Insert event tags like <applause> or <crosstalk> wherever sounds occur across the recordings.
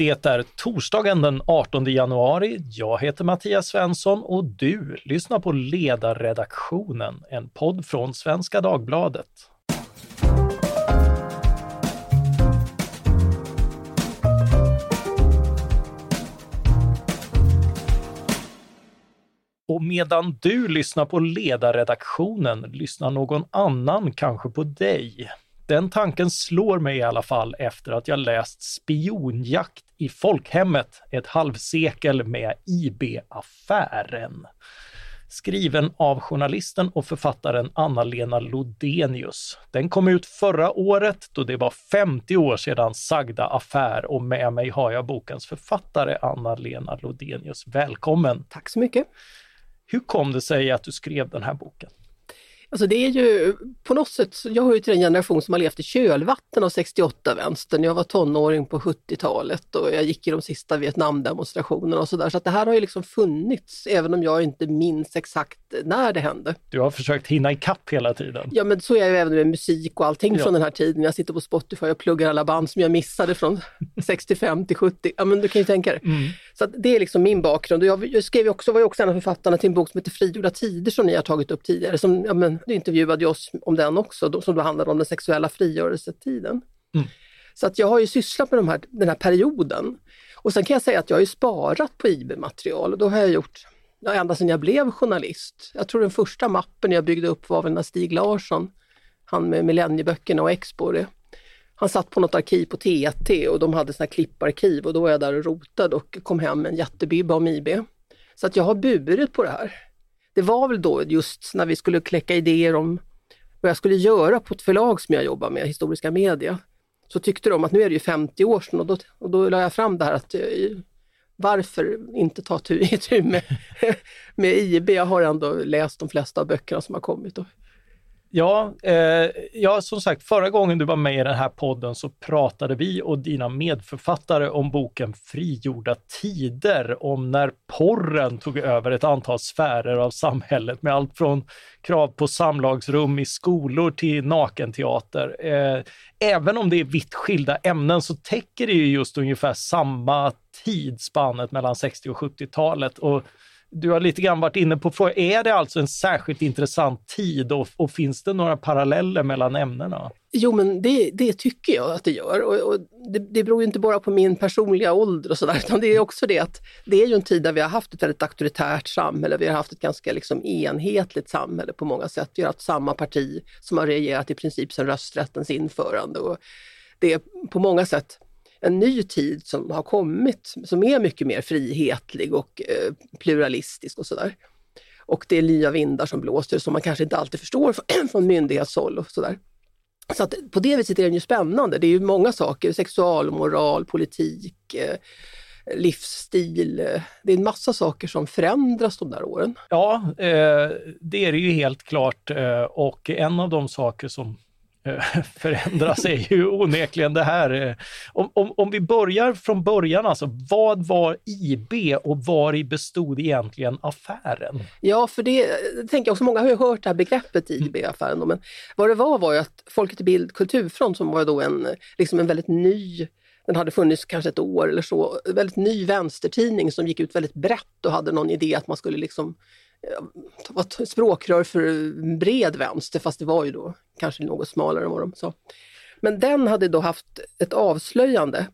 Det är torsdagen den 18 januari. Jag heter Mattias Svensson och du lyssnar på Ledarredaktionen, en podd från Svenska Dagbladet. Och medan du lyssnar på ledarredaktionen lyssnar någon annan kanske på dig. Den tanken slår mig i alla fall efter att jag läst Spionjakt i folkhemmet, ett halvsekel med IB-affären. Skriven av journalisten och författaren Anna-Lena Lodenius. Den kom ut förra året då det var 50 år sedan sagda affär och med mig har jag bokens författare Anna-Lena Lodenius. Välkommen! Tack så mycket! Hur kom det sig att du skrev den här boken? Alltså det är ju på något sätt, jag hör ju till den generation som har levt i kölvatten av 68-vänstern. Jag var tonåring på 70-talet och jag gick i de sista Vietnamdemonstrationerna och sådär. Så att det här har ju liksom funnits, även om jag inte minns exakt när det hände. Du har försökt hinna ikapp hela tiden. Ja men så är jag även med musik och allting ja. från den här tiden. Jag sitter på Spotify och pluggar alla band som jag missade från <laughs> 65 till 70. Ja men du kan ju tänka dig. Mm. Så det är liksom min bakgrund. Jag skrev också, var ju också en av författarna till en bok som heter Frigjorda tider som ni har tagit upp tidigare. Som, ja, men, intervjuade oss om den också, som då handlade om den sexuella frigörelsetiden. Mm. Så att jag har ju sysslat med de här, den här perioden. Och sen kan jag säga att jag har ju sparat på IB-material och då har jag gjort, ja, ända sedan jag blev journalist. Jag tror den första mappen jag byggde upp var väl när Stig Larsson, han med millennieböckerna och Expo, han satt på något arkiv på TT och de hade såna klipparkiv och då var jag där och rotade och kom hem med en jättebibba om IB. Så att jag har burit på det här. Det var väl då just när vi skulle kläcka idéer om vad jag skulle göra på ett förlag som jag jobbar med, Historiska Media. Så tyckte de att nu är det ju 50 år sedan och då, och då la jag fram det här att eh, varför inte ta itu <laughs> med, med IB? Jag har ändå läst de flesta av böckerna som har kommit och Ja, eh, ja, som sagt, förra gången du var med i den här podden så pratade vi och dina medförfattare om boken Frigjorda tider, om när porren tog över ett antal sfärer av samhället med allt från krav på samlagsrum i skolor till nakenteater. Eh, även om det är vitt skilda ämnen så täcker det ju just ungefär samma tidsspannet mellan 60 och 70-talet. Och du har lite grann varit inne på frågan, är det alltså en särskilt intressant tid och, och finns det några paralleller mellan ämnena? Jo, men det, det tycker jag att det gör. Och, och det, det beror inte bara på min personliga ålder och sådär, utan det är också det att det är ju en tid där vi har haft ett väldigt auktoritärt samhälle. Vi har haft ett ganska liksom enhetligt samhälle på många sätt. Vi har haft samma parti som har regerat i princip sedan rösträttens införande. Och det är på många sätt en ny tid som har kommit, som är mycket mer frihetlig och eh, pluralistisk och sådär. Och det är nya vindar som blåser som man kanske inte alltid förstår <clears throat> från myndighetshåll och sådär. Så att på det viset är den ju spännande. Det är ju många saker, sexualmoral, politik, eh, livsstil. Det är en massa saker som förändras de där åren. Ja, eh, det är det ju helt klart. Eh, och en av de saker som <laughs> förändras är ju onekligen det här. Eh, om, om, om vi börjar från början, alltså, vad var IB och var bestod egentligen affären? Ja, för det tänker jag också, många har ju hört det här begreppet IB-affären, men vad det var var ju att Folket i Bild Kulturfront som var då en, liksom en väldigt ny den hade funnits kanske ett år eller så, väldigt ny vänstertidning som gick ut väldigt brett och hade någon idé att man skulle liksom Eh, var ett språkrör för bred vänster, fast det var ju då kanske något smalare än vad de sa. Men den hade då haft ett avslöjande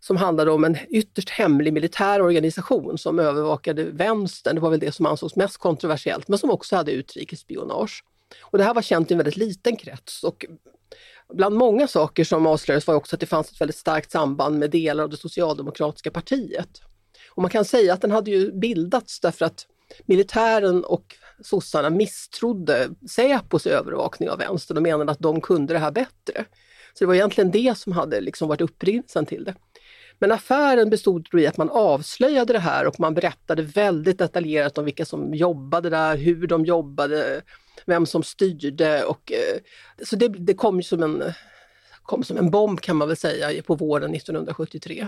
som handlade om en ytterst hemlig militär organisation som övervakade vänstern. Det var väl det som ansågs mest kontroversiellt, men som också hade utrikesspionage. Och det här var känt i en väldigt liten krets och bland många saker som avslöjades var också att det fanns ett väldigt starkt samband med delar av det socialdemokratiska partiet. Och man kan säga att den hade ju bildats därför att militären och sossarna misstrodde Säpos övervakning av vänstern och menade att de kunde det här bättre. Så det var egentligen det som hade liksom varit upprinnelsen till det. Men affären bestod i att man avslöjade det här och man berättade väldigt detaljerat om vilka som jobbade där, hur de jobbade, vem som styrde och eh, så det, det kom som en kom som en bomb kan man väl säga på våren 1973.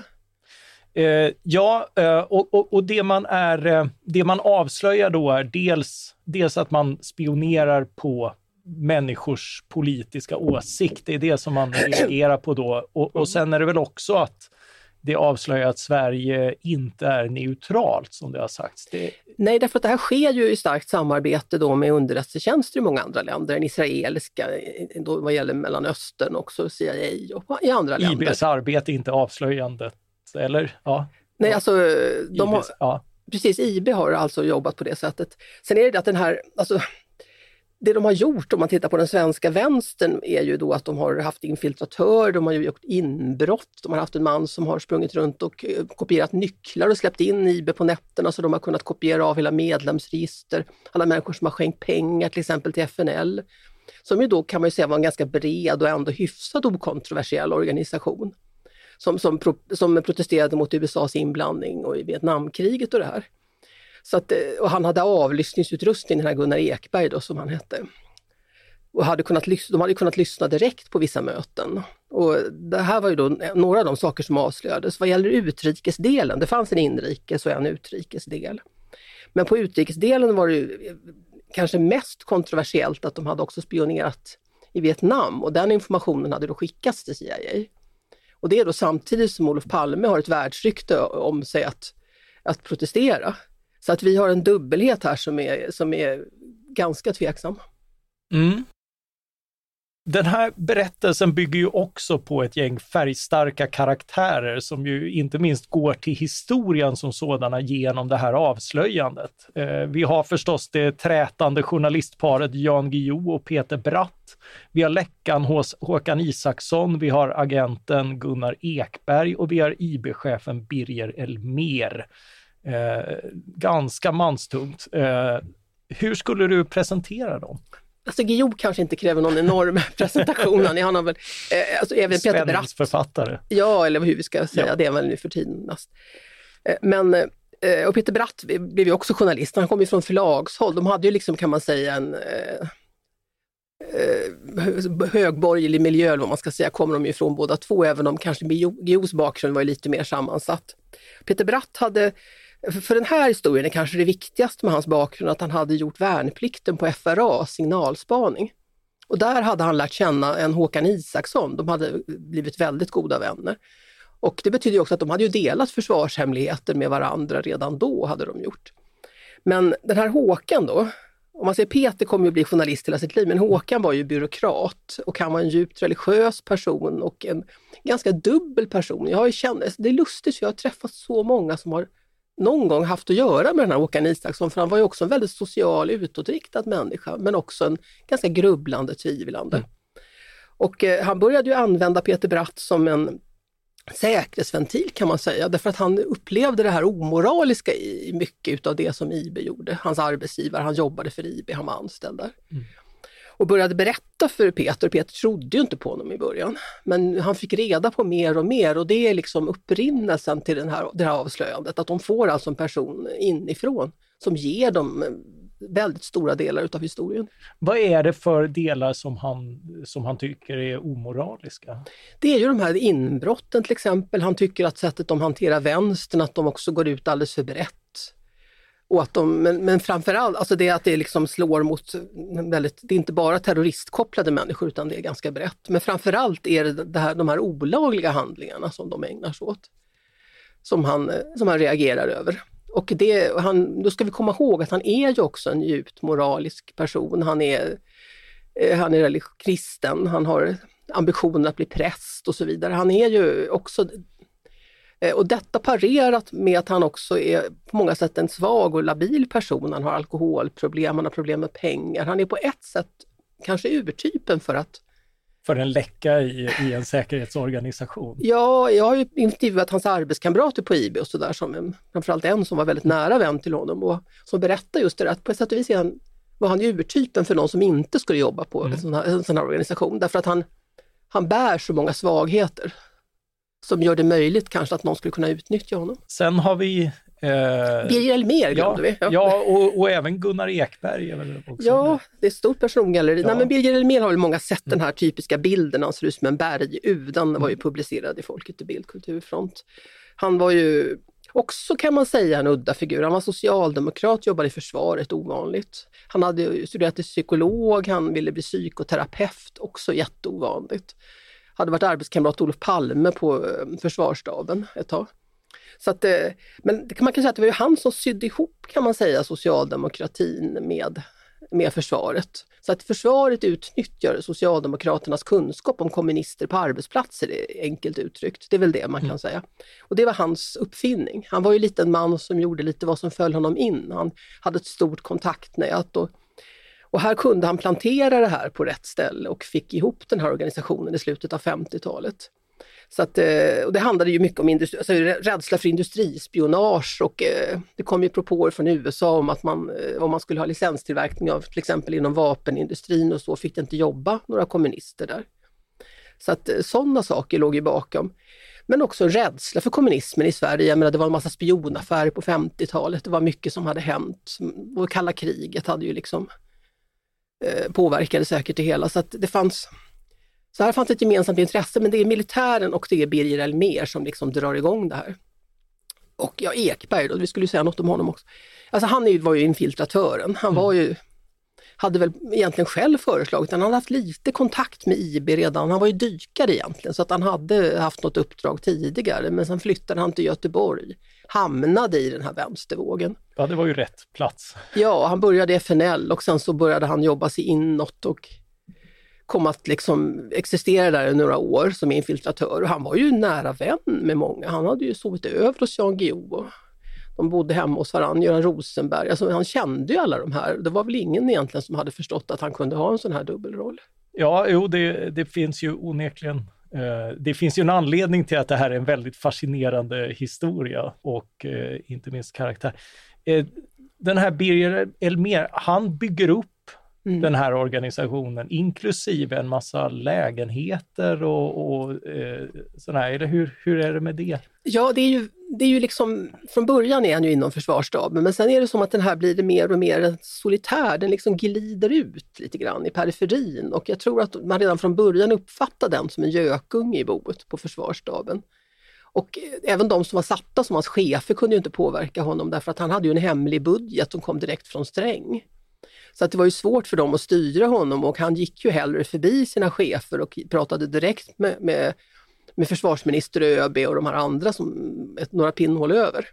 Eh, ja, eh, och, och, och, det, man är, eh, det man avslöjar då är dels, dels att man spionerar på människors politiska åsikt. Det är det som man reagerar på då. Och, och sen är det väl också att det avslöjar att Sverige inte är neutralt som det har sagts. Det... Nej, därför att det här sker ju i starkt samarbete då med underrättelsetjänster i många andra länder. Den israeliska, då vad gäller Mellanöstern, också CIA och i andra länder. IBs arbete är inte avslöjandet, eller? Ja. Nej, alltså de har, ja. precis, IB har alltså jobbat på det sättet. Sen är det att den här, alltså det de har gjort om man tittar på den svenska vänstern är ju då att de har haft infiltratör, de har gjort inbrott, de har haft en man som har sprungit runt och eh, kopierat nycklar och släppt in IB på nätterna så de har kunnat kopiera av hela medlemsregister, alla människor som har skänkt pengar till exempel till FNL. Som ju då kan man ju säga var en ganska bred och ändå hyfsat okontroversiell organisation. Som, som, som protesterade mot USAs inblandning och i Vietnamkriget och det här. Så att, eh, och han hade avlyssningsutrustning, den här Gunnar Ekberg då, som han hette. Och hade kunnat, de hade kunnat lyssna direkt på vissa möten. Och det här var ju då några av de saker som avslöjades. Vad gäller utrikesdelen, det fanns en inrikes och en utrikesdel. Men på utrikesdelen var det ju eh, kanske mest kontroversiellt att de hade också spionerat i Vietnam och den informationen hade då skickats till CIA. Och det är då samtidigt som Olof Palme har ett världsrykte om sig att, att protestera. Så att vi har en dubbelhet här som är, som är ganska tveksam. Mm. Den här berättelsen bygger ju också på ett gäng färgstarka karaktärer som ju inte minst går till historien som sådana genom det här avslöjandet. Eh, vi har förstås det trätande journalistparet Jan Guillou och Peter Bratt. Vi har läckan hos Håkan Isaksson, vi har agenten Gunnar Ekberg och vi har IB-chefen Birger Elmer. Eh, ganska manstungt. Eh, hur skulle du presentera dem? Alltså Guillou kanske inte kräver någon enorm <laughs> presentation. Han har väl, eh, alltså även Peter Bratt. författare. Ja, eller hur vi ska säga, ja. det är väl nu för tiden mest. Eh, men, eh, och Peter Bratt blev ju också journalist, han kom ju från förlagshåll. De hade ju liksom kan man säga en eh, högborgerlig miljö, eller vad man ska säga, kommer de ju ifrån båda två, även om kanske Guillous bakgrund var lite mer sammansatt. Peter Bratt hade för den här historien är kanske det viktigaste med hans bakgrund att han hade gjort värnplikten på FRA, signalspaning. Och där hade han lärt känna en Håkan Isaksson, de hade blivit väldigt goda vänner. Och det betyder också att de hade ju delat försvarshemligheter med varandra redan då, hade de gjort. Men den här Håkan då, om man säger Peter kommer ju bli journalist hela sitt liv, men Håkan var ju byråkrat och han var en djupt religiös person och en ganska dubbel person. Jag har ju känt, det är lustigt, för jag har träffat så många som har någon gång haft att göra med den här Håkan Isaksson, för han var ju också en väldigt social, utåtriktad människa, men också en ganska grubblande, tvivlande. Mm. Och eh, han började ju använda Peter Bratt som en säkerhetsventil kan man säga, därför att han upplevde det här omoraliska i mycket utav det som IB gjorde. Hans arbetsgivare, han jobbade för IB, han var anställd där. Mm och började berätta för Peter. Peter trodde ju inte på honom i början, men han fick reda på mer och mer och det är liksom upprinnelsen till den här, det här avslöjandet, att de får alltså en person inifrån som ger dem väldigt stora delar utav historien. Vad är det för delar som han, som han tycker är omoraliska? Det är ju de här inbrotten till exempel. Han tycker att sättet de hanterar vänstern, att de också går ut alldeles för brett. Och att de, men, men framförallt, alltså det att det liksom slår mot väldigt, det är inte bara terroristkopplade människor utan det är ganska brett. Men framförallt är det, det här, de här olagliga handlingarna som de ägnar sig åt. Som han, som han reagerar över. Och det, han, då ska vi komma ihåg att han är ju också en djupt moralisk person. Han är, eh, han är kristen, han har ambitionen att bli präst och så vidare. Han är ju också och detta parerat med att han också är på många sätt en svag och labil person. Han har alkoholproblem, han har problem med pengar. Han är på ett sätt kanske urtypen för att för en läcka i, i en säkerhetsorganisation? Ja, jag har ju intervjuat hans arbetskamrater på IB och sådär, framförallt en som var väldigt nära vän till honom och som berättar just det att på ett sätt och vis han, var han urtypen för någon som inte skulle jobba på mm. en, sån här, en sån här organisation, därför att han, han bär så många svagheter som gör det möjligt kanske att någon skulle kunna utnyttja honom. Sen har vi eh, Birger Elmér glömde vi. Ja, ja och, och, även Gunnar Ekberg. Ja, det är ett stort persongalleri. Ja. Nej, men Birger Elmér har väl många sett den här typiska bilden, han ser ut som en berguv. Den var ju mm. publicerad i Folket i Bild Kulturfront. Han var ju också kan man säga en udda figur. Han var socialdemokrat, jobbade i försvaret, ovanligt. Han hade studerat till psykolog, han ville bli psykoterapeut, också jätteovanligt. Hade varit arbetskamrat Olof Palme på eh, försvarsstaben ett tag. Så att, eh, men man kan säga att det var ju han som sydde ihop, kan man säga, socialdemokratin med, med försvaret. Så att försvaret utnyttjar Socialdemokraternas kunskap om kommunister på arbetsplatser, enkelt uttryckt. Det är väl det man kan mm. säga. Och det var hans uppfinning. Han var ju lite en man som gjorde lite vad som föll honom in. Han hade ett stort kontaktnät och och här kunde han plantera det här på rätt ställe och fick ihop den här organisationen i slutet av 50-talet. Så att, eh, och det handlade ju mycket om industri, alltså rädsla för industrispionage och eh, det kom ju propåer från USA om att man, eh, om man skulle ha licenstillverkning av till exempel inom vapenindustrin och så fick det inte jobba några kommunister där. Så att sådana saker låg ju bakom. Men också rädsla för kommunismen i Sverige. Jag menar, det var en massa spionaffärer på 50-talet. Det var mycket som hade hänt. Och kalla kriget hade ju liksom eh, påverkade säkert det hela. Så det fanns så här fanns ett gemensamt intresse, men det är militären och det är Birger Elmér som liksom drar igång det här. Och ja, Ekberg då, vi skulle säga något om honom också. Alltså han var ju infiltratören. Han var ju, hade väl egentligen själv föreslagit, han hade haft lite kontakt med IB redan. Han var ju dykare egentligen, så att han hade haft något uppdrag tidigare, men sen flyttade han till Göteborg. Hamnade i den här vänstervågen. Ja, det var ju rätt plats. Ja, han började i FNL och sen så började han jobba sig inåt och kom att liksom existera där i några år som infiltratör. Och han var ju nära vän med många. Han hade ju sovit över hos Jan Guillou. De bodde hemma hos varandra, Göran Rosenberg. Alltså, han kände ju alla de här. Det var väl ingen egentligen som hade förstått att han kunde ha en sån här dubbelroll. Ja, jo, det, det finns ju onekligen eh, det finns ju en anledning till att det här är en väldigt fascinerande historia och eh, inte minst karaktär. Eh, den här Birger Elmer, han bygger upp mm. den här organisationen, inklusive en massa lägenheter och, och eh, sådär. Eller hur, hur är det med det? Ja, det är ju, det är ju liksom, från början är han ju inom försvarsstaben, men sen är det som att den här blir mer och mer solitär, den liksom glider ut lite grann i periferin och jag tror att man redan från början uppfattar den som en gökunge i boet på försvarsstaben. Och även de som var satta som hans chefer kunde ju inte påverka honom därför att han hade ju en hemlig budget som kom direkt från Sträng. Så att det var ju svårt för dem att styra honom och han gick ju hellre förbi sina chefer och pratade direkt med, med, med försvarsminister ÖB och de här andra som ett, några pinnhål över.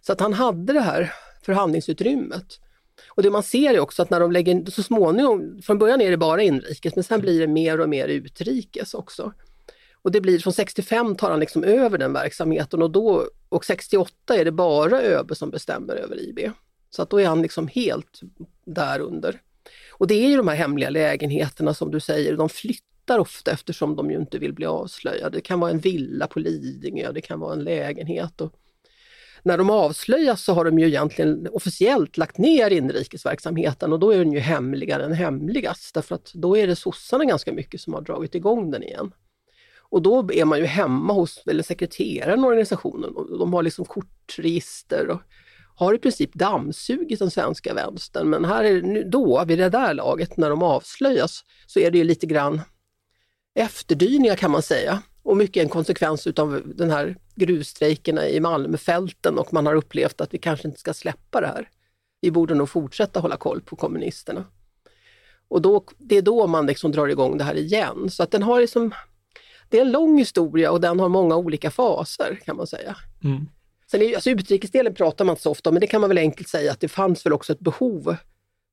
Så att han hade det här förhandlingsutrymmet. Och det man ser är också att när de lägger, så småningom, från början är det bara inrikes, men sen blir det mer och mer utrikes också. Och det blir från 65 tar han liksom över den verksamheten och då, och 68 är det bara ÖB som bestämmer över IB. Så att då är han liksom helt där under. Och det är ju de här hemliga lägenheterna som du säger, de flyttar ofta eftersom de ju inte vill bli avslöjade. Det kan vara en villa på Lidingö, det kan vara en lägenhet. Och när de avslöjas så har de ju egentligen officiellt lagt ner inrikesverksamheten och då är den ju hemligare än hemligast därför att då är det sossarna ganska mycket som har dragit igång den igen. Och då är man ju hemma hos eller sekreteraren i organisationen och de har liksom kortregister och har i princip dammsugit den svenska vänstern. Men här är nu, då, vid det där laget, när de avslöjas, så är det ju lite grann efterdyningar kan man säga. Och mycket en konsekvens utav den här gruvstrejkerna i Malmfälten och man har upplevt att vi kanske inte ska släppa det här. Vi borde nog fortsätta hålla koll på kommunisterna. Och då, det är då man liksom drar igång det här igen. Så att den har liksom, det är en lång historia och den har många olika faser kan man säga. Mm. Sen är, alltså utrikesdelen pratar man inte så ofta om, men det kan man väl enkelt säga att det fanns väl också ett behov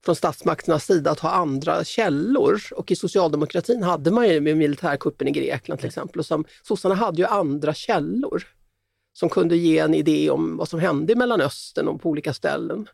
från statsmakternas sida att ha andra källor. Och i socialdemokratin hade man ju med militärkuppen i Grekland till exempel. Och som, sossarna hade ju andra källor som kunde ge en idé om vad som hände i Mellanöstern och på olika ställen.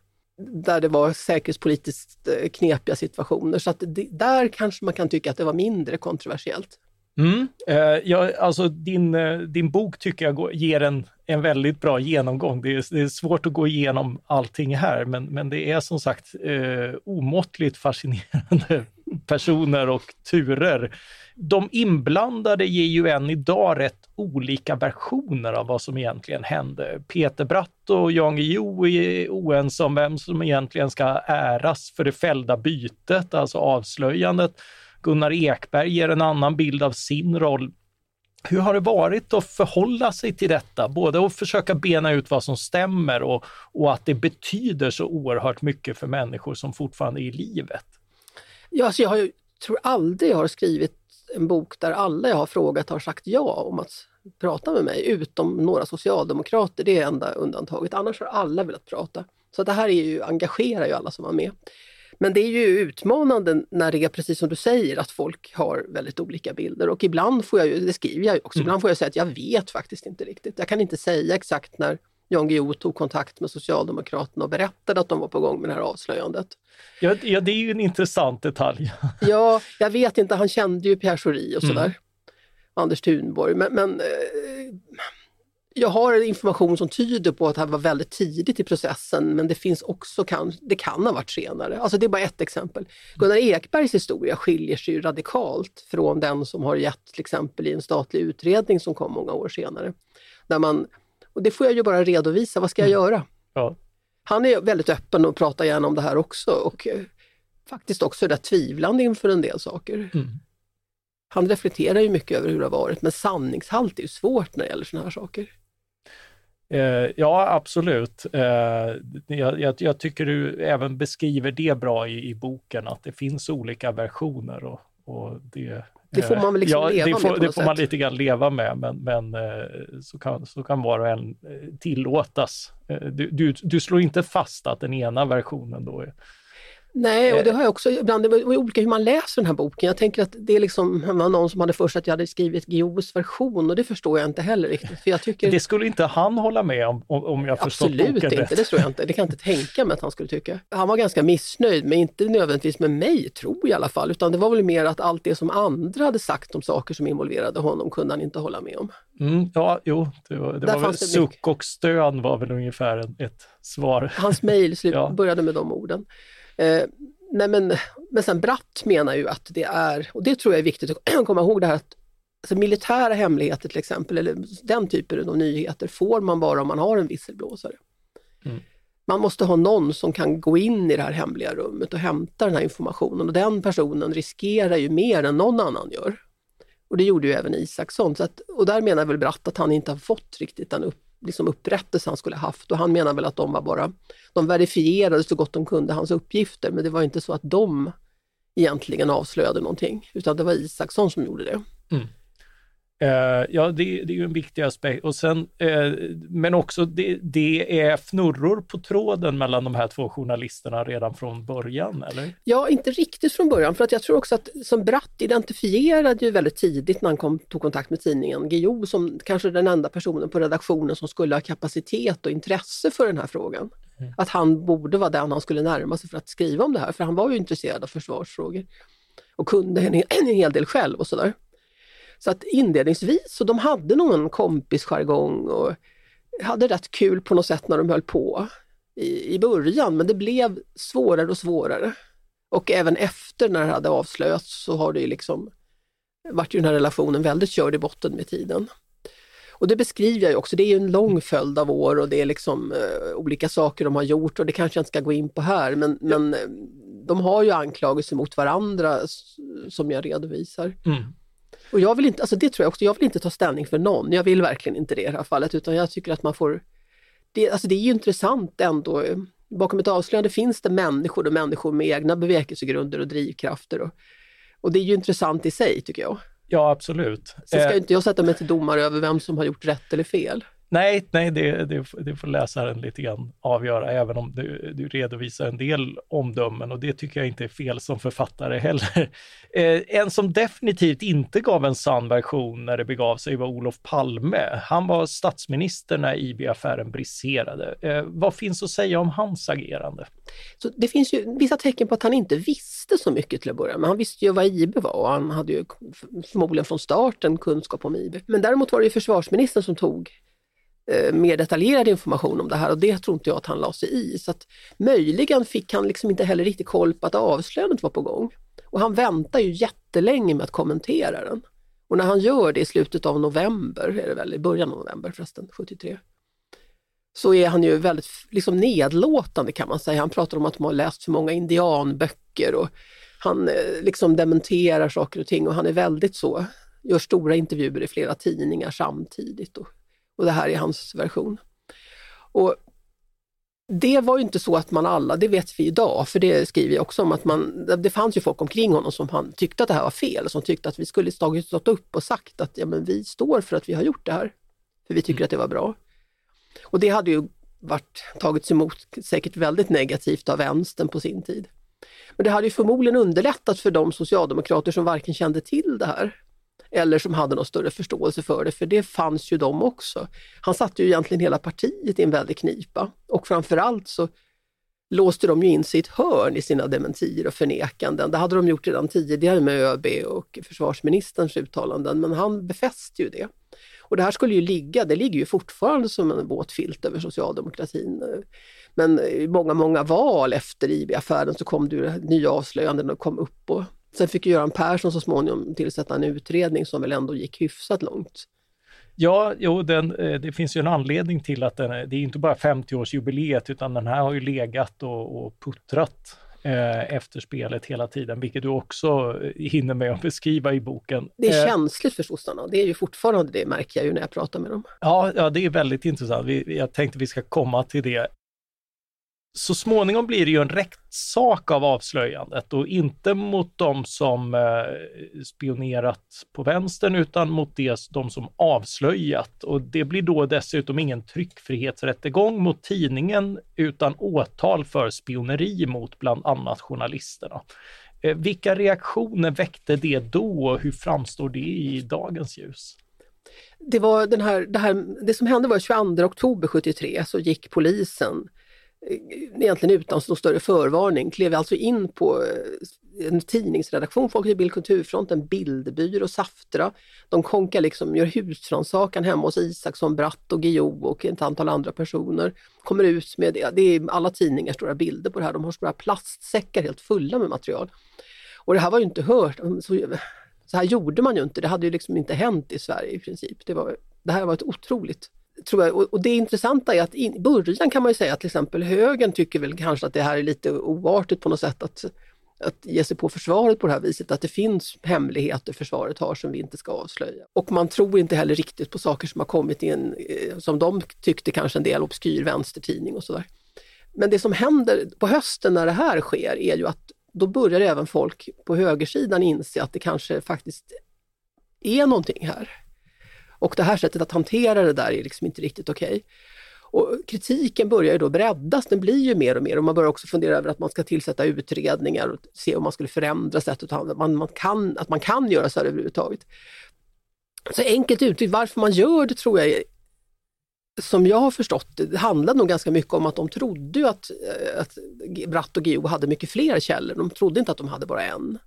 Där det var säkerhetspolitiskt eh, knepiga situationer. Så att det, där kanske man kan tycka att det var mindre kontroversiellt. Mm. Eh, ja, alltså din, eh, din bok tycker jag ger en, en väldigt bra genomgång. Det är, det är svårt att gå igenom allting här, men, men det är som sagt eh, omåttligt fascinerande <laughs> personer och turer. De inblandade ger ju än idag rätt olika versioner av vad som egentligen hände. Peter Bratt och Jan Guillou är oense om vem som egentligen ska äras för det fällda bytet, alltså avslöjandet. Gunnar Ekberg ger en annan bild av sin roll. Hur har det varit att förhålla sig till detta? Både att försöka bena ut vad som stämmer och, och att det betyder så oerhört mycket för människor som fortfarande är i livet. Ja, alltså jag har, tror aldrig jag har skrivit en bok där alla jag har frågat har sagt ja om att prata med mig, utom några socialdemokrater. Det är enda undantaget. Annars har alla velat prata. Så det här är ju, engagerar ju alla som var med. Men det är ju utmanande när det är precis som du säger att folk har väldigt olika bilder och ibland får jag ju, det skriver jag ju också, mm. ibland får jag säga att jag vet faktiskt inte riktigt. Jag kan inte säga exakt när Jan Guillou tog kontakt med Socialdemokraterna och berättade att de var på gång med det här avslöjandet. Ja, ja det är ju en intressant detalj. <laughs> ja, jag vet inte, han kände ju Pierre Schori och sådär. Mm. Anders Thunborg, men, men eh, jag har information som tyder på att det här var väldigt tidigt i processen, men det finns också kan, det kan ha varit senare. Alltså det är bara ett exempel. Gunnar Ekbergs historia skiljer sig radikalt från den som har gett till exempel i en statlig utredning som kom många år senare. Där man, och det får jag ju bara redovisa, vad ska jag mm. göra? Ja. Han är väldigt öppen och pratar gärna om det här också och eh, faktiskt också rätt tvivlande inför en del saker. Mm. Han reflekterar ju mycket över hur det har varit, men sanningshalt är ju svårt när det gäller sådana här saker. Eh, ja, absolut. Eh, jag, jag, jag, tycker du även beskriver det bra i, i boken, att det finns olika versioner. Och, och det, det får man liksom ja, leva det får, med Det får man lite grann leva med, men, men eh, så, kan, så kan var och en eh, tillåtas. Eh, du, du, du slår inte fast att den ena versionen då är Nej, och det eh. har jag också ibland, det var olika hur man läser den här boken. Jag tänker att det är liksom, var någon som hade först att jag hade skrivit Guillous version och det förstår jag inte heller riktigt. För jag tycker... Det skulle inte han hålla med om, om jag förstått Absolut boken inte, rätt. det tror jag inte. Det kan jag inte tänka mig att han skulle tycka. Han var ganska missnöjd, men inte nödvändigtvis med mig, tror jag i alla fall. Utan det var väl mer att allt det som andra hade sagt om saker som involverade honom kunde han inte hålla med om. Mm, ja, jo, det var, det var väl suck och stön var väl ungefär ett svar. Hans mejl <laughs> ja. började med de orden. Eh, nej men, men sen Bratt menar ju att det är, och det tror jag är viktigt att <clears throat> komma ihåg det här att alltså militära hemligheter till exempel, eller den typen av nyheter får man bara om man har en visselblåsare. Mm. Man måste ha någon som kan gå in i det här hemliga rummet och hämta den här informationen och den personen riskerar ju mer än någon annan gör. Och det gjorde ju även Isaksson. Så att, och där menar väl Bratt att han inte har fått riktigt den upp, liksom upprättelse han skulle haft och han menar väl att de var bara, de verifierade så gott de kunde hans uppgifter men det var inte så att de egentligen avslöjade någonting utan det var Isaksson som gjorde det. Mm. Uh, ja, det, det, är ju en viktig aspekt. Och sen, uh, men också det, det, är fnurror på tråden mellan de här två journalisterna redan från början, eller? Ja, inte riktigt från början, för att jag tror också att som Bratt identifierade ju väldigt tidigt när han kom, tog kontakt med tidningen Guillou som kanske den enda personen på redaktionen som skulle ha kapacitet och intresse för den här frågan. Mm. Att han borde vara den han skulle närma sig för att skriva om det här, för han var ju intresserad av försvarsfrågor och kunde en, en hel del själv och sådär. Så att inledningsvis, så de hade nog en kompisjargong och hade rätt kul på något sätt när de höll på i, i början, men det blev svårare och svårare. Och även efter när det hade avslöjats så har det ju liksom varit ju den här relationen väldigt körd i botten med tiden. Och det beskriver jag också, det är en lång följd av år och det är liksom eh, olika saker de har gjort och det kanske jag inte ska gå in på här men, ja. men eh, de har ju anklagelser mot varandra som jag redovisar. Mm. Och jag vill inte, alltså det tror jag också, jag vill inte ta ställning för någon. Jag vill verkligen inte det i det här fallet utan jag tycker att man får... Det, alltså det är ju intressant ändå. Bakom ett avslöjande finns det människor och människor med egna bevekelsegrunder och drivkrafter. Och, och det är ju intressant i sig tycker jag. Ja, absolut. Sen ska eh, inte jag sätta mig till domare över vem som har gjort rätt eller fel. Nej, nej det, det, det, får läsaren lite grann avgöra, även om du, du, redovisar en del omdömen och det tycker jag inte är fel som författare heller. <laughs> Eh, en som definitivt inte gav en sann version när det begav sig var Olof Palme. Han var statsminister när IB-affären briserade. Eh, vad finns att säga om hans agerande? Så det finns ju vissa tecken på att han inte visste så mycket till att börja med. Han visste ju vad IB var och han hade ju förmodligen från starten kunskap om IB. Men däremot var det ju försvarsministern som tog eh, mer detaljerad information om det här och det tror inte jag att han la sig i. Så att möjligen fick han liksom inte heller riktigt koll på att avslöjandet var på gång. Och han väntar ju jättelänge med att kommentera den. Och när han gör det i slutet av november, är det väl, i början av november förresten, 73, så är han ju väldigt liksom nedlåtande kan man säga. Han pratar om att de har läst för många indianböcker och han eh, liksom dementerar saker och ting och han är väldigt så, gör stora intervjuer i flera tidningar samtidigt och och det här är hans version. Och det var ju inte så att man alla, det vet vi idag, för det skriver jag också om, att man, det fanns ju folk omkring honom som han tyckte att det här var fel, som tyckte att vi skulle stått upp och sagt att ja, men vi står för att vi har gjort det här, för vi tycker mm. att det var bra. Och det hade ju varit, tagits emot säkert väldigt negativt av vänstern på sin tid. Men det hade ju förmodligen underlättat för de socialdemokrater som varken kände till det här eller som hade någon större förståelse för det, för det fanns ju de också. Han satte ju egentligen hela partiet i en väldig knipa och framförallt så låste de ju in sig i ett hörn i sina dementier och förnekanden. Det hade de gjort redan tidigare med ÖB och försvarsministerns uttalanden, men han befäste ju det. Och det här skulle ju ligga, det ligger ju fortfarande som en våt filt över socialdemokratin. Men i många, många val efter IB-affären så kom det nya avslöjanden och kom upp och Sen fick Göran Persson så småningom tillsätta en utredning som väl ändå gick hyfsat långt. Ja, jo, den, eh, det finns ju en anledning till att den, det är inte bara 50-årsjubileet utan den här har ju legat och, och puttrat eh, efter spelet hela tiden, vilket du också hinner med att beskriva i boken. Det är eh, känsligt för sossarna, det är ju fortfarande det märker jag ju när jag pratar med dem. Ja, ja det är väldigt intressant. Vi, jag tänkte vi ska komma till det så småningom blir det ju en rättssak av avslöjandet och inte mot de som eh, spionerat på vänstern utan mot det, de som avslöjat. Och det blir då dessutom ingen tryckfrihetsrättegång mot tidningen utan åtal för spioneri mot bland annat journalisterna. Eh, vilka reaktioner väckte det då och hur framstår det i dagens ljus? Det, var den här, det, här, det som hände var 22 oktober 73 så gick polisen Eh, egentligen utan någon större förvarning, klev alltså in på eh, en tidningsredaktion, Folkets Bild Kulturfront, en bildbyrå, Saftra. De konkar liksom, gör husrannsakan hemma hos Isaksson, Bratt och Guillou och ett antal andra personer. Kommer ut med, det är alla tidningar stora bilder på det här, de har stora plastsäckar helt fulla med material. Och det här var ju inte hört, så, så här gjorde man ju inte, det hade ju liksom inte hänt i Sverige i princip. Det, var, det här var ett otroligt tror jag, och, det intressanta är att i början kan man ju säga att till exempel högern tycker väl kanske att det här är lite oartigt på något sätt att, att ge sig på försvaret på det här viset, att det finns hemligheter försvaret har som vi inte ska avslöja. Och man tror inte heller riktigt på saker som har kommit i en, eh, som de tyckte kanske en del obskyr vänstertidning och sådär. Men det som händer på hösten när det här sker är ju att då börjar även folk på högersidan inse att det kanske faktiskt är någonting här. Och det här sättet att hantera det där är liksom inte riktigt okej. Okay. Och kritiken börjar ju då breddas, den blir ju mer och mer och man börjar också fundera över att man ska tillsätta utredningar och se om man skulle förändra sättet att man, man kan, att man kan göra så här överhuvudtaget. Så enkelt uttryckt, varför man gör det tror jag är, som jag har förstått det, det handlade nog ganska mycket om att de trodde att, eh, att Bratt och Guillou hade mycket fler källor. De trodde inte att de hade bara en.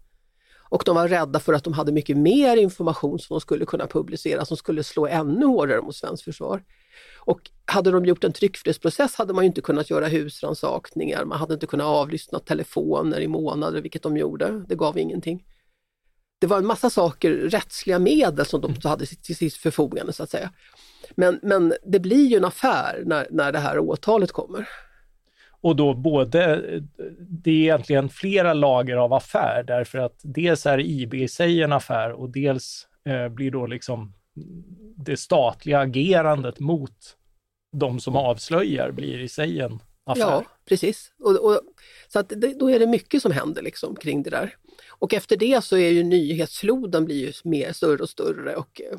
Och de var rädda för att de hade mycket mer information som de skulle kunna publicera som skulle slå ännu hårdare mot svenskt försvar. Och hade de gjort en tryckfrihetsprocess hade man inte kunnat göra husrannsakningar, man hade inte kunnat avlyssna telefoner i månader, vilket de gjorde. Det gav ingenting. Det var en massa saker, rättsliga medel som de hade till sitt förfogande så att säga. Men, men det blir ju en affär när, när det här åtalet kommer. Och då både, eh, det är egentligen flera lager av affär därför att dels är IB i sig en affär och dels eh, blir då liksom det statliga agerandet mot de som avslöjar blir i sig en affär. Ja, precis. Och, och så att det, då är det mycket som händer liksom kring det där. Och efter det så är ju nyhetsfloden blir ju mer större och större och eh,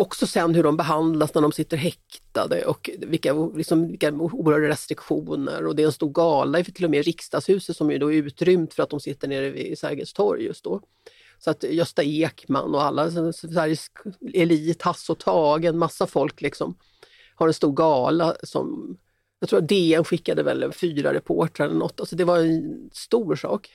också sen hur de behandlas när de sitter häktade och vilka, liksom, vilka oerhörda restriktioner och det är en stor gala till och med riksdagshuset som är då utrymt för att de sitter nere vid Sergels torg just då. Så att Gösta Ekman och alla Sveriges elit, Hasse och Tage, en massa folk liksom har en stor gala som jag tror att DN skickade väl fyra reportrar eller något. Alltså det var en stor sak.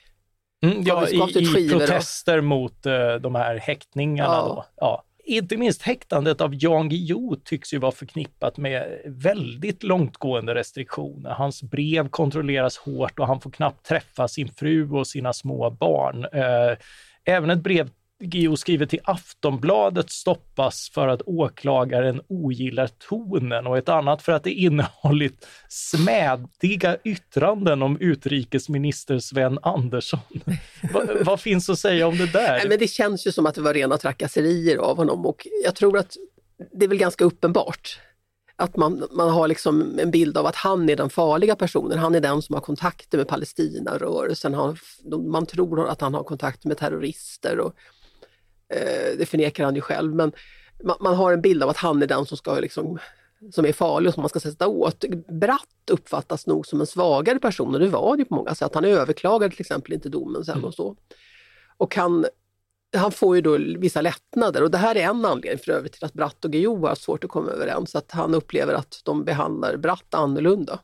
Mm, ja, i, i protester och... mot uh, de här häktningarna ja. då. Ja inte minst häktandet av Jan Guillou tycks ju vara förknippat med väldigt långtgående restriktioner. Hans brev kontrolleras hårt och han får knappt träffa sin fru och sina små barn. Eh, även ett brev Geo skriver till Aftonbladet stoppas för att åklagaren ogillar tonen och ett annat för att det innehållit smädiga yttranden om utrikesminister Sven Andersson. Va, vad finns att säga om det där? Nej, men det känns ju som att det var rena trakasserier av honom och jag tror att det är väl ganska uppenbart att man, man har liksom en bild av att han är den farliga personen. Han är den som har kontakter med Palestinarörelsen. Han, man tror att han har kontakter med terrorister. Och, det förnekar han ju själv. Men man, man, har en bild av att han är den som, ska liksom, som är farlig och som man ska sätta åt. Bratt uppfattas nog som en svagare person och det var det på många sätt. Han överklagade till exempel inte domen sen mm. och så. Och han han får ju då vissa lättnader och det här är en anledning för övrigt till att Bratt och Guillou har svårt att komma överens, att han upplever att de behandlar Bratt annorlunda.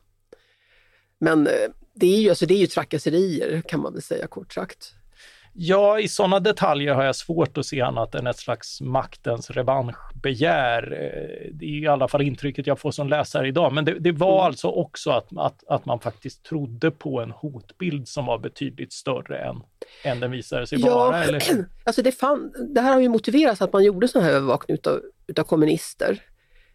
Men eh, det är ju, alltså det är ju trakasserier kan man väl säga kort sagt. Ja, i sådana detaljer har jag svårt att se annat än ett slags maktens revanschbegär. Eh, det är i alla fall intrycket jag får som läsare idag. Men det, det var mm. alltså också att, att, att man faktiskt trodde på en hotbild som var betydligt större än, än den visade sig ja, vara. Eller? <clears throat> Alltså det, fan, det här har ju motiverats att man gjorde sån här övervakning utav, utav kommunister.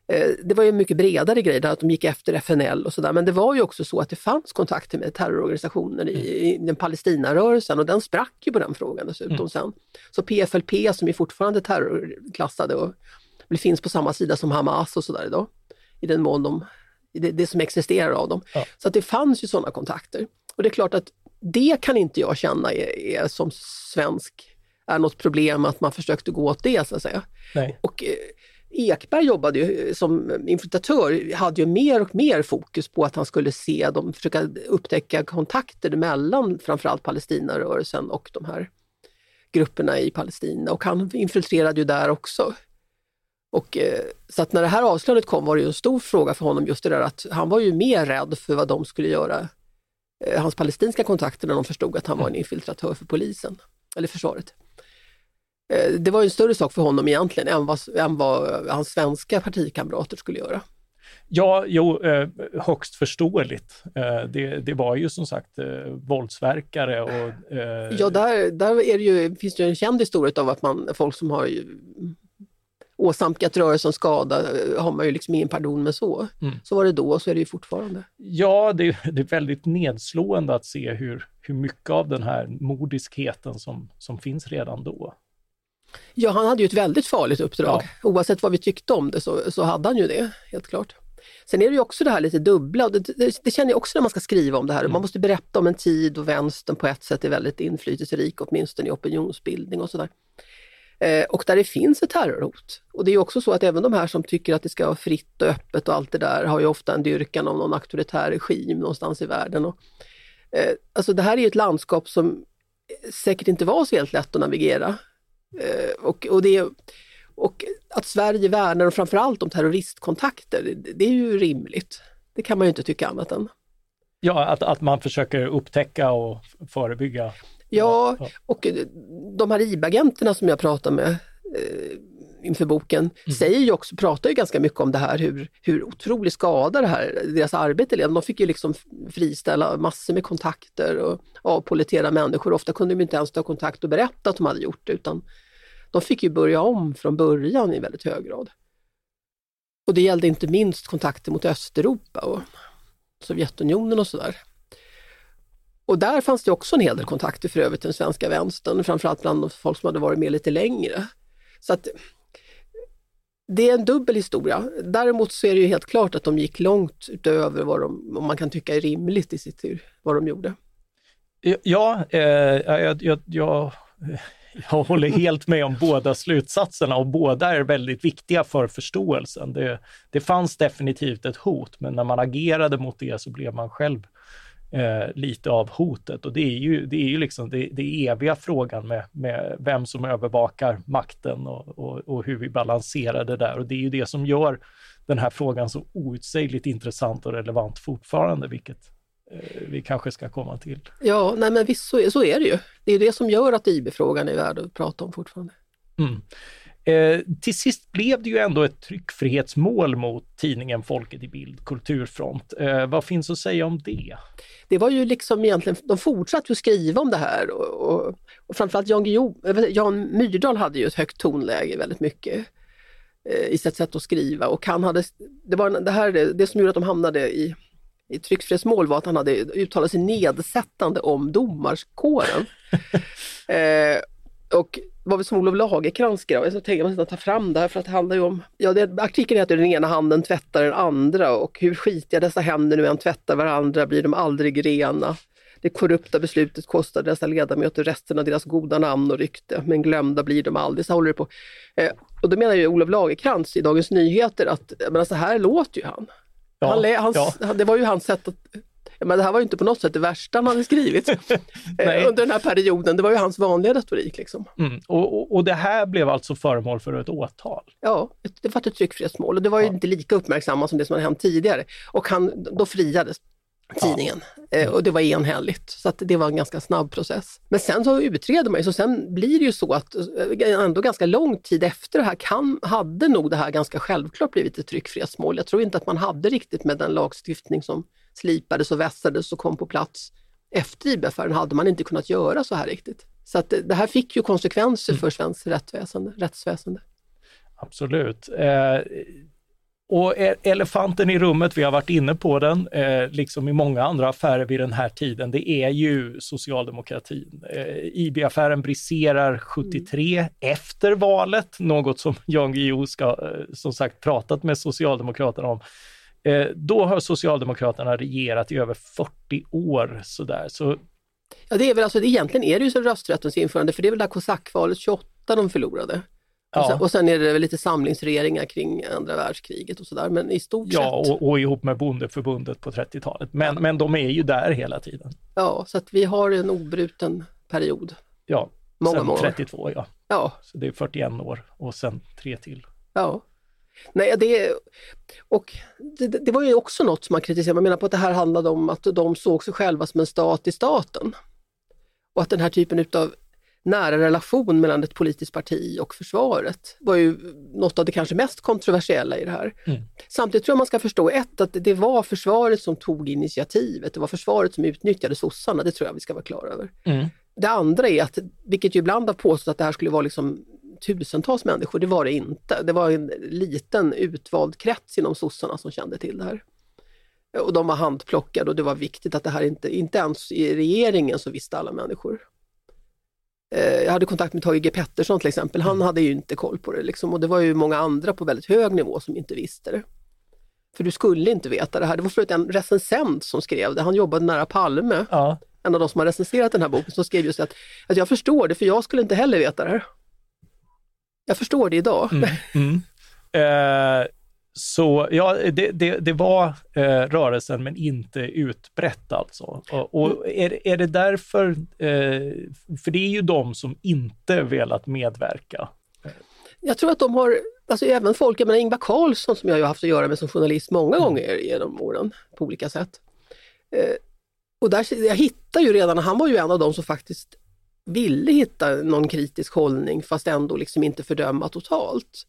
Eh, det var ju mycket bredare grej där att de gick efter FNL och sådär. Men det var ju också så att det fanns kontakter med terrororganisationer i, mm. i den Palestinarörelsen och den sprack ju på den frågan dessutom mm. sen. Så PFLP som är fortfarande terrorklassade och finns på samma sida som Hamas och sådär idag. I den mån de, det, det som existerar av dem. Ja. Så att det fanns ju sådana kontakter. Och det är klart att det kan inte jag känna är, är som svensk är något problem att man försökte gå åt det så att säga. Nej. Och, eh, Ekberg jobbade ju eh, som infiltratör, hade ju mer och mer fokus på att han skulle se dem, försöka upptäcka kontakter mellan framförallt Palestinarörelsen och de här grupperna i Palestina och han infiltrerade ju där också. Och, eh, så att när det här avslöjandet kom var det ju en stor fråga för honom just det där att han var ju mer rädd för vad de skulle göra, eh, hans palestinska kontakter, när de förstod att han var en infiltratör för polisen, eller försvaret. Eh, det var en större sak för honom egentligen än vad, än vad hans svenska partikamrater skulle göra. Ja, jo, eh, högst förståeligt. Eh, det, det, var ju som sagt våldsverkare och... Ja, där, där är det ju, finns det ju en känd historia av att man, folk som har åsamkat rörelsen skada har man ju liksom ingen pardon med så. Mm. Så var det då och så är det ju fortfarande. Ja, det, det, är väldigt nedslående att se hur, hur mycket av den här mordiskheten som, som finns redan då. Ja, han hade ju ett väldigt farligt uppdrag. Ja. Oavsett vad vi tyckte om det så, så hade han ju det, helt klart. Sen är det ju också det här lite dubbla, det, det, det känner jag också när man ska skriva om det här. Mm. Man måste berätta om en tid och vänstern på ett sätt är väldigt inflytelserik, åtminstone i opinionsbildning och sådär. Eh, och där det finns ett terrorhot. Och det är också så att även de här som tycker att det ska vara fritt och öppet och allt det där har ju ofta en dyrkan av någon auktoritär regim någonstans i världen. Och, eh, alltså det här är ett landskap som säkert inte var så helt lätt att navigera Eh, och, och, det, och att Sverige värnar framförallt om terroristkontakter, det är ju rimligt. Det kan man ju inte tycka annat än. Ja, att, att man försöker upptäcka och förebygga. Ja, och de här IB-agenterna som jag pratar med eh, inför boken mm. säger ju också, pratar ju ganska mycket om det här hur, hur otrolig skada det här, deras arbete led. De fick ju liksom friställa massor med kontakter och avpolitera människor. Ofta kunde de inte ens ta kontakt och berätta att de hade gjort det utan de fick ju börja om från början i väldigt hög grad. Och det gällde inte minst kontakter mot Östeuropa och Sovjetunionen och sådär. Och där fanns det också en hel del kontakter för övrigt den svenska vänstern, framförallt bland folk som hade varit med lite längre. Så att det är en dubbel historia. Däremot så är det ju helt klart att de gick långt utöver vad de, vad man kan tycka är rimligt i sitt vad de gjorde. Ja, eh, jag, jag, jag, <laughs> jag håller helt med om båda slutsatserna och båda är väldigt viktiga för förståelsen. Det, det fanns definitivt ett hot, men när man agerade mot det så blev man själv eh, lite av hotet. Och det är ju, det är ju liksom det, det eviga frågan med, med vem som övervakar makten och, och, och, hur vi balanserar det där. Och det är ju det som gör den här frågan så outsägligt intressant och relevant fortfarande, vilket vi kanske ska komma till. Ja, nej men visst så, så är det ju. Det är det som gör att IB-frågan är värd att prata om fortfarande. Mm. Eh, till sist blev det ju ändå ett tryckfrihetsmål mot tidningen Folket i Bild, Kulturfront. Eh, vad finns att säga om det? Det var ju liksom egentligen, de fortsatte ju skriva om det här och, och, och framförallt Jan, Guillou, Jan Myrdal hade ju ett högt tonläge väldigt mycket eh, i sitt sätt att skriva och han hade, det var det här, det, det som gjorde att de hamnade i i tryckfrihetsmål var att han hade uttalat sig nedsättande om domarkåren. <laughs> eh, Och var väl som Olof Lagercrantz skrev, jag tänkte måste ta fram det här för att det handlar ju om, ja det, artikeln heter Den ena handen tvättar den andra och hur skitiga dessa händer nu än tvättar varandra blir de aldrig rena. Det korrupta beslutet kostar dessa ledamöter resten av deras goda namn och rykte, men glömda blir de aldrig. Så håller det på. Eh, och då menar ju Olof Lagercrantz i Dagens Nyheter att men så här låter ju han. Ja, han, hans, ja. Det var ju hans sätt att men det här var ju inte på något sätt det värsta han hade skrivit <laughs> eh, under den här perioden. Det var ju hans vanliga retorik. Liksom. Mm. Och, och, och, det här blev alltså föremål för ett åtal? Ja, det var ett tryckfrihetsmål och det var ju ja. inte lika uppmärksammat som det som hade hänt tidigare. Och han, då friades tidningen. Ja. Eh, och det var enhälligt, så att det var en ganska snabb process. Men sen så utreder man ju, så sen blir det ju så att eh, ändå ganska lång tid efter det här kan, hade nog det här ganska självklart blivit ett tryckfrihetsmål. Jag tror inte att man hade riktigt med den lagstiftning som slipades och vässades och kom på plats efter IB-affären hade man inte kunnat göra så här riktigt. Så att det här fick ju konsekvenser mm. för svenskt rättsväsende. rättsväsende. Absolut. Eh, och e-, elefanten i rummet, vi har varit inne på den, eh, liksom i många andra affärer vid den här tiden, det är ju socialdemokratin. Eh, IB-affären briserar 73 mm. efter valet, något som Jan Guillou ska, eh, som sagt pratat med Socialdemokraterna om. Eh, då har Socialdemokraterna regerat i över 40 år sådär. Så... Ja, det är väl alltså, egentligen är det ju så rösträttens införande, för det är väl där kosackvalet 28 de förlorade. Ja. Och, sen, och sen är det väl lite samlingsregeringar kring andra världskriget och sådär, men i stort ja, sett. Ja, och, och ihop med bondeförbundet på 30-talet. Men, men de är ju där hela tiden. Ja, så att vi har en obruten period. Ja, många, sen många 32 ja. ja. Så det är 41 år och sen tre till. Ja. Nej, det, och det, det, var ju också något som man kritiserade. Man menar på att det här handlade om att de såg sig själva som en stat i staten. Och att den här typen utav nära relation mellan ett politiskt parti och försvaret var ju något av det kanske mest kontroversiella i det här. Mm. Samtidigt tror jag man ska förstå ett, att det var försvaret som tog initiativet. Det var försvaret som utnyttjade sossarna, det tror jag vi ska vara klara över. Mm. Det andra är att, vilket ju ibland har påstått att det här skulle vara liksom tusentals människor, det var det inte. Det var en liten utvald krets inom sossarna som kände till det här. Och de var handplockade och det var viktigt att det här inte, inte ens i regeringen så visste alla människor. Eh, jag hade kontakt med Tage G Pettersson till exempel, han mm. hade ju inte koll på det liksom. och det var ju många andra på väldigt hög nivå som inte visste det. För du skulle inte veta det här. Det var förut en recensent som skrev det, han jobbade nära Palme. Ja. En av de som har recenserat den här boken som skrev just att, att jag förstår det för jag skulle inte heller veta det här. Jag förstår det idag. Mm, mm. <laughs> Eh, så ja, det, det, det var eh, rörelsen men inte utbrett alltså. Och, och är, är det därför, eh, för det är ju de som inte velat medverka. Jag tror att de har, alltså även folk, jag menar Ingvar Carlsson som jag har haft att göra med som journalist många mm. gånger genom åren på olika sätt. Eh, och där, jag hittar ju redan, han var ju en av de som faktiskt ville hitta någon kritisk hållning fast ändå liksom inte fördöma totalt.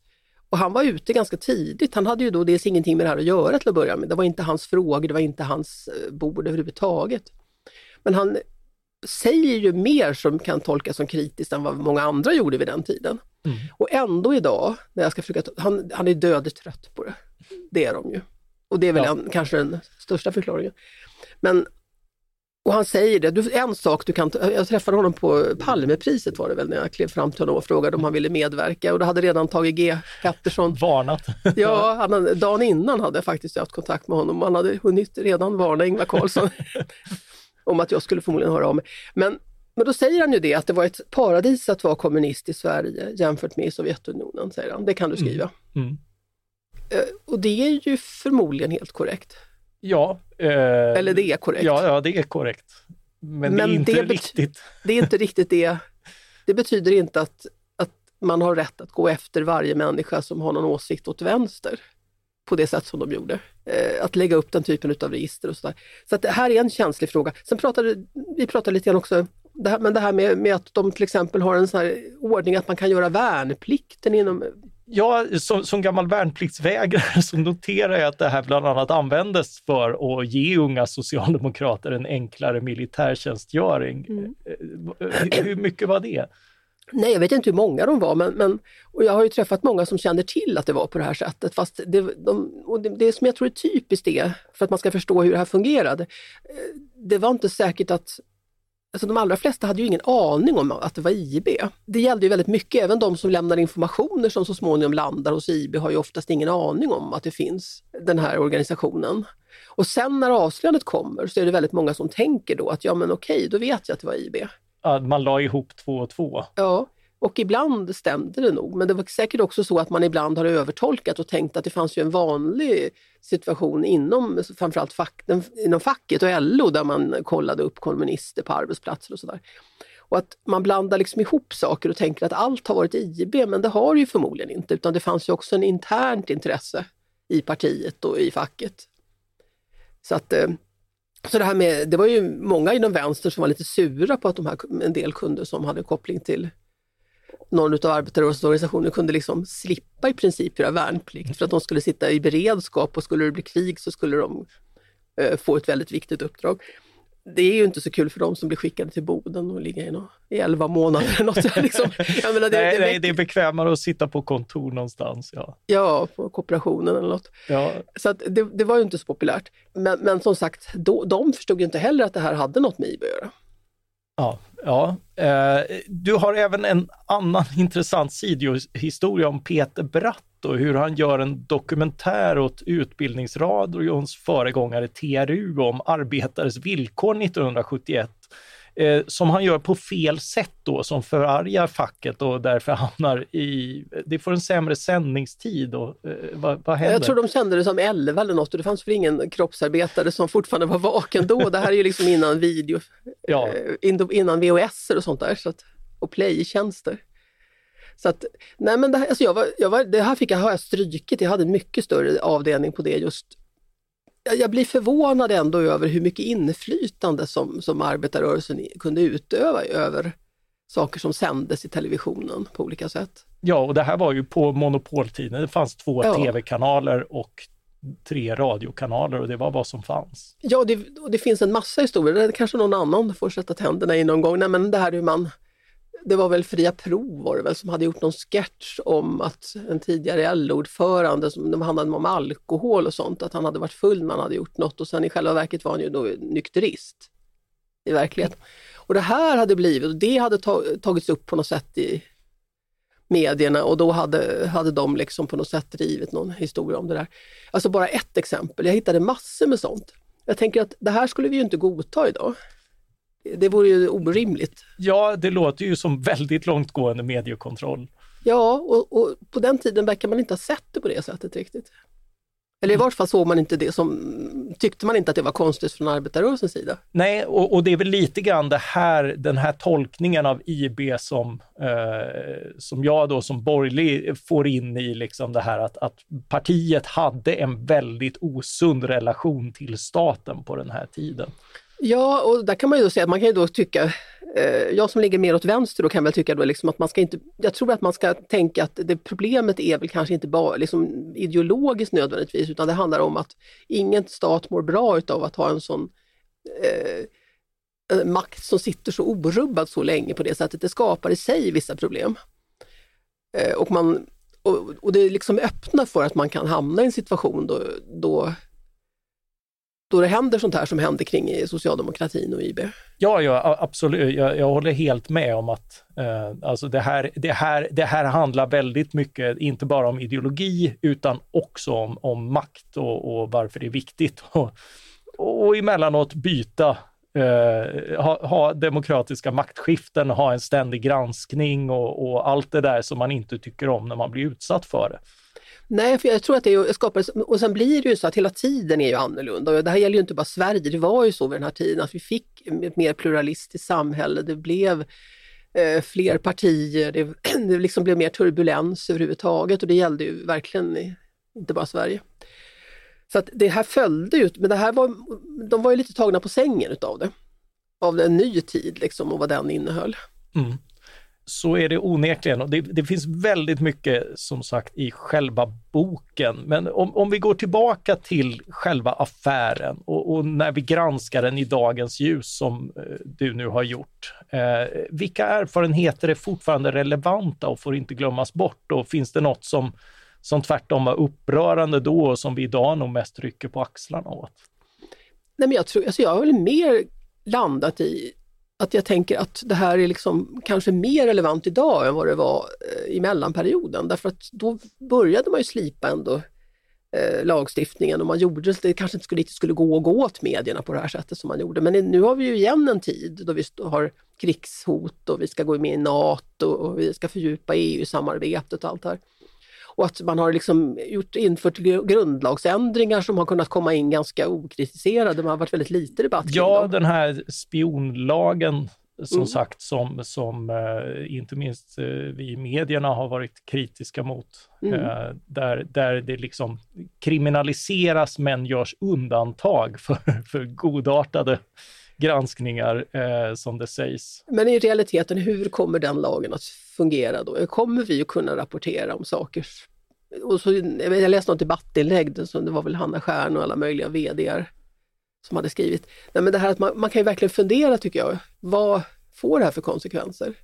Och han var ute ganska tidigt. Han hade ju då dels ingenting med det här att göra till att börja med. Det var inte hans frågor, det var inte hans eh, bord överhuvudtaget. Men han säger ju mer som kan tolkas som kritiskt än vad många andra gjorde vid den tiden. Mm. Och ändå idag, när jag ska försöka, han, han är dödligt trött på det. Det är de ju. Och det är väl ja. en, kanske den största förklaringen. Men och han säger det, du, en sak du kan, jag träffade honom på Palmepriset var det väl när jag klev fram till honom och frågade om han ville medverka och då hade redan Tage G Pettersson <laughs> varnat. ja, han, dagen innan hade jag faktiskt haft kontakt med honom. Han hade hunnit redan varna Ingvar Carlsson <laughs> om att jag skulle förmodligen höra av mig. Men, men då säger han ju det att det var ett paradis att vara kommunist i Sverige jämfört med i Sovjetunionen, säger han. Det kan du skriva. Mm. Mm. Eh, och det är ju förmodligen helt korrekt. Ja. Eh, Eller det är korrekt. Ja, ja, det är korrekt. Men, Men det är inte det riktigt. Det är inte riktigt det. Det betyder inte att, att man har rätt att gå efter varje människa som har någon åsikt åt vänster på det sätt som de gjorde. Eh, att lägga upp den typen av register och sådär. Så att det här är en känslig fråga. Sen pratade vi pratade lite grann också, det här, men det här med, med att de till exempel har en sån här ordning att man kan göra värnplikten inom Ja, som, som gammal värnpliktsvägrare så noterar jag att det här bland annat användes för att ge unga socialdemokrater en enklare militärtjänstgöring. Mm. Eh, hur mycket var det? Nej, jag vet inte hur många de var, men, men, och jag har ju träffat många som känner till att det var på det här sättet. Fast det, de, och det, det som jag tror är typiskt det, för att man ska förstå hur det här fungerade, eh, det var inte säkert att alltså de allra flesta hade ju ingen aning om att det var IB. Det gällde ju väldigt mycket, även de som lämnar informationer som så småningom landar hos IB har ju oftast ingen aning om att det finns den här organisationen. Och sen när avslöjandet kommer så är det väldigt många som tänker då att ja men okej, då vet jag att det var IB. Ja, man la ihop två och två. Ja, och ibland stämde det nog, men det var säkert också så att man ibland har övertolkat och tänkt att det fanns ju en vanlig situation inom framförallt fack, inom facket och LO där man kollade upp kommunister på arbetsplatser och sådär. Och att man blandar liksom ihop saker och tänker att allt har varit IB, men det har det ju förmodligen inte, utan det fanns ju också en internt intresse i partiet och i facket. Så att eh, så det här med, det var ju många inom vänster som var lite sura på att de här, en del kunder som hade koppling till någon av arbetarrörelsens organisationer kunde liksom slippa i princip göra värnplikt för att de skulle sitta i beredskap och skulle det bli krig så skulle de eh, få ett väldigt viktigt uppdrag. Det är ju inte så kul för dem som blir skickade till Boden och ligga i, 11 månader. Eller något. <laughs> liksom, menar, det, nej, det, nej, det är bekvämare att sitta på kontor någonstans. Ja, ja på kooperationen eller något. Ja. Så det, det, var ju inte så populärt. Men, men som sagt, då, de förstod inte heller att det här hade något med IB att göra. Ja, ja. Eh, du har även en annan <laughs> intressant sidohistoria om Peter Bratt och hur han gör en dokumentär åt Utbildningsradions föregångare TRU om arbetares villkor 1971 eh, som han gör på fel sätt då, som förargar facket och därför hamnar i, det får en sämre sändningstid. Och, eh, vad, vad händer? Jag tror de sände det som 11 eller något och det fanns väl ingen kroppsarbetare som fortfarande var vaken då. Det här är ju liksom innan video, <laughs> ja. eh, innan VHS och sånt där, så att, och playtjänster. Så att, nej men det här, alltså jag var, jag var, det här fick jag, har jag strykit, jag hade en mycket större avdelning på det just jag blir förvånad ändå över hur mycket inflytande som, som arbetarrörelsen kunde utöva över saker som sändes i televisionen på olika sätt. Ja, och det här var ju på monopoltiden. Det fanns två ja. tv-kanaler och tre radiokanaler och det var vad som fanns. Ja, det, och det finns en massa historier. Det kanske någon annan får sätta tänderna i någon gång. Nej, men det här hur man det var väl Fria Prov var det väl, som hade gjort någon sketch om att en tidigare LO-ordförande, som handlade om alkohol och sånt, att han hade varit full när han hade gjort något och sen i själva verket var han ju då nykterist i verkligheten. Och det här hade blivit, och det hade tagits upp på något sätt i medierna och då hade, hade de liksom på något sätt drivit någon historia om det där. Alltså bara ett exempel, jag hittade massor med sånt. Jag tänker att det här skulle vi ju inte godta idag. Det vore ju orimligt. Ja, det låter ju som väldigt långtgående mediekontroll. Ja, och, och, på den tiden verkar man inte ha sett det på det sättet riktigt. Eller i vart fall såg man inte det som, tyckte man inte att det var konstigt från arbetarrörelsens sida. Nej, och, och det är väl lite grann det här, den här tolkningen av IB som, eh, som jag då som borgerlig får in i liksom det här att, att partiet hade en väldigt osund relation till staten på den här tiden. Ja, och där kan man ju då säga, man kan ju då tycka, eh, jag som ligger mer åt vänster då kan väl tycka då liksom att man ska inte, jag tror att man ska tänka att det problemet är väl kanske inte bara liksom ideologiskt nödvändigtvis, utan det handlar om att ingen stat mår bra utav att ha en sån eh, eh makt som sitter så orubbad så länge på det sättet. Det skapar i sig vissa problem. Eh, och, man, och, och det är liksom öppna för att man kan hamna i en situation då, då då det händer sånt här som händer kring socialdemokratin och IB. Ja, ja absolut. Jag, jag håller helt med om att eh, alltså det, här, det, här, det här handlar väldigt mycket, inte bara om ideologi, utan också om, om makt och, och varför det är viktigt. <laughs> Och, och emellanåt byta Uh, ha, ha, demokratiska maktskiften, ha en ständig granskning och, och, allt det där som man inte tycker om när man blir utsatt för det. Nej, för jag tror att det skapades... och sen blir det ju så att hela tiden är ju annorlunda. Och det här gäller ju inte bara Sverige, det var ju så vid den här tiden att vi fick ett mer pluralistiskt samhälle. Det blev eh, fler partier, det, <clears throat> det liksom blev mer turbulens överhuvudtaget och det gällde ju verkligen inte bara Sverige. Så att det här följde ju, men det här var, de var ju lite tagna på sängen utav det. Av en ny tid liksom och vad den innehöll. Mm så är det onekligen och det, det, finns väldigt mycket som sagt i själva boken. Men om, om vi går tillbaka till själva affären och, och, när vi granskar den i dagens ljus som eh, du nu har gjort. Eh, vilka erfarenheter är fortfarande relevanta och får inte glömmas bort? Och finns det något som, som tvärtom var upprörande då och som vi idag nog mest rycker på axlarna åt? Nej, men jag, tror, alltså jag har väl mer landat i att jag tänker att det här är liksom kanske mer relevant idag än vad det var eh, i mellanperioden. Därför att då började man ju slipa ändå eh, lagstiftningen och man gjorde det, kanske inte skulle, inte skulle gå att gå åt medierna på det här sättet som man gjorde. Men nu har vi ju igen en tid då vi har krigshot och vi ska gå med i NATO och vi ska fördjupa EU-samarbetet och allt det här. Och att man har liksom gjort, infört grundlagsändringar som har kunnat komma in ganska okritiserade. Man har varit väldigt lite debatt kring Ja, dem. den här spionlagen som Mm. sagt som, som eh, inte minst eh, vi i medierna har varit kritiska mot. Mm. Eh, där, där det liksom kriminaliseras men görs undantag för, för godartade granskningar som det sägs. Men i realiteten, hur kommer den lagen att fungera då? Kommer vi att kunna rapportera om saker? Och så, jag läste något debattinlägg, så det var väl Hanna Stjärn och alla möjliga VDR som hade skrivit. Nej, men det här att man, man kan ju verkligen fundera tycker jag, vad får det här för konsekvenser?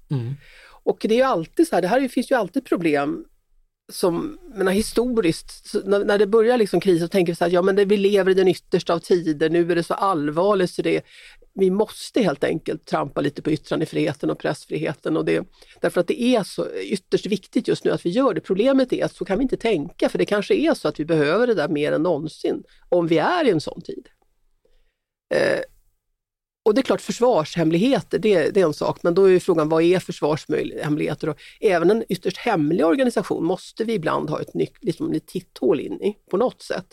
Och det är ju alltid så här, det här är- finns ju alltid problem som, menar, historiskt, när, när det börjar liksom kris så tänker vi så här, ja men det, vi lever i den yttersta av tider, nu är det så allvarligt så det, vi måste helt enkelt trampa lite på yttrandefriheten och pressfriheten och det, därför att det är så ytterst viktigt just nu att vi gör det. Problemet är att så kan vi inte tänka för det kanske är så att vi behöver det där mer än någonsin om vi är i en sån tid. Eh, och det är klart försvarshemligheter, det, det är en sak, men då är ju frågan vad är försvarshemligheter? Och även en ytterst hemlig organisation måste vi ibland ha ett nytt, liksom ett titthål in i på något sätt.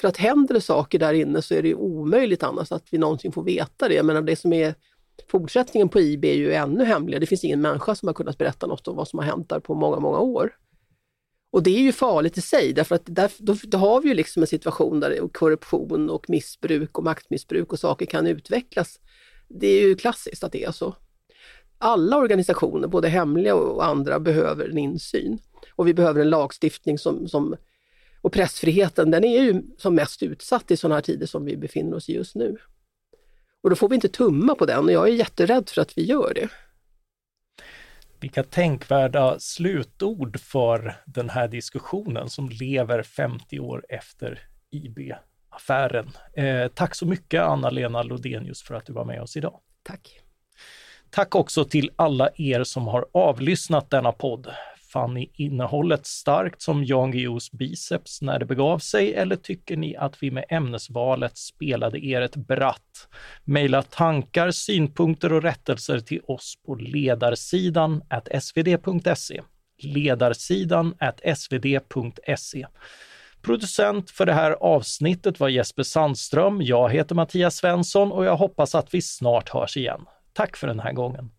För att händer det saker där inne så är det ju omöjligt annars att vi någonsin får veta det. Jag menar det som är fortsättningen på IB är ju ännu hemligare. Det finns ingen människa som har kunnat berätta något om vad som har hänt där på många, många år. Och det är ju farligt i sig därför att där, då, då har vi ju liksom en situation där korruption och missbruk och maktmissbruk och saker kan utvecklas. Det är ju klassiskt att det är så. Alla organisationer, både hemliga och andra, behöver en insyn. Och vi behöver en lagstiftning som, som och pressfriheten den är ju som mest utsatt i sådana här tider som vi befinner oss i just nu. Och då får vi inte tumma på den och jag är jätterädd för att vi gör det. Vilka tänkvärda slutord för den här diskussionen som lever 50 år efter IB-affären. Eh, tack så mycket Anna-Lena Lodenius för att du var med oss idag. Tack. Tack också till alla er som har avlyssnat denna podd. Fann ni innehållet starkt som Jan Guillous biceps när det begav sig eller tycker ni att vi med ämnesvalet spelade er ett bratt? Maila tankar, synpunkter och rättelser till oss på ledarsidan svd.se. Ledarsidan svd.se. Producent för det här avsnittet var Jesper Sandström. Jag heter Mattias Svensson och jag hoppas att vi snart hörs igen. Tack för den här gången.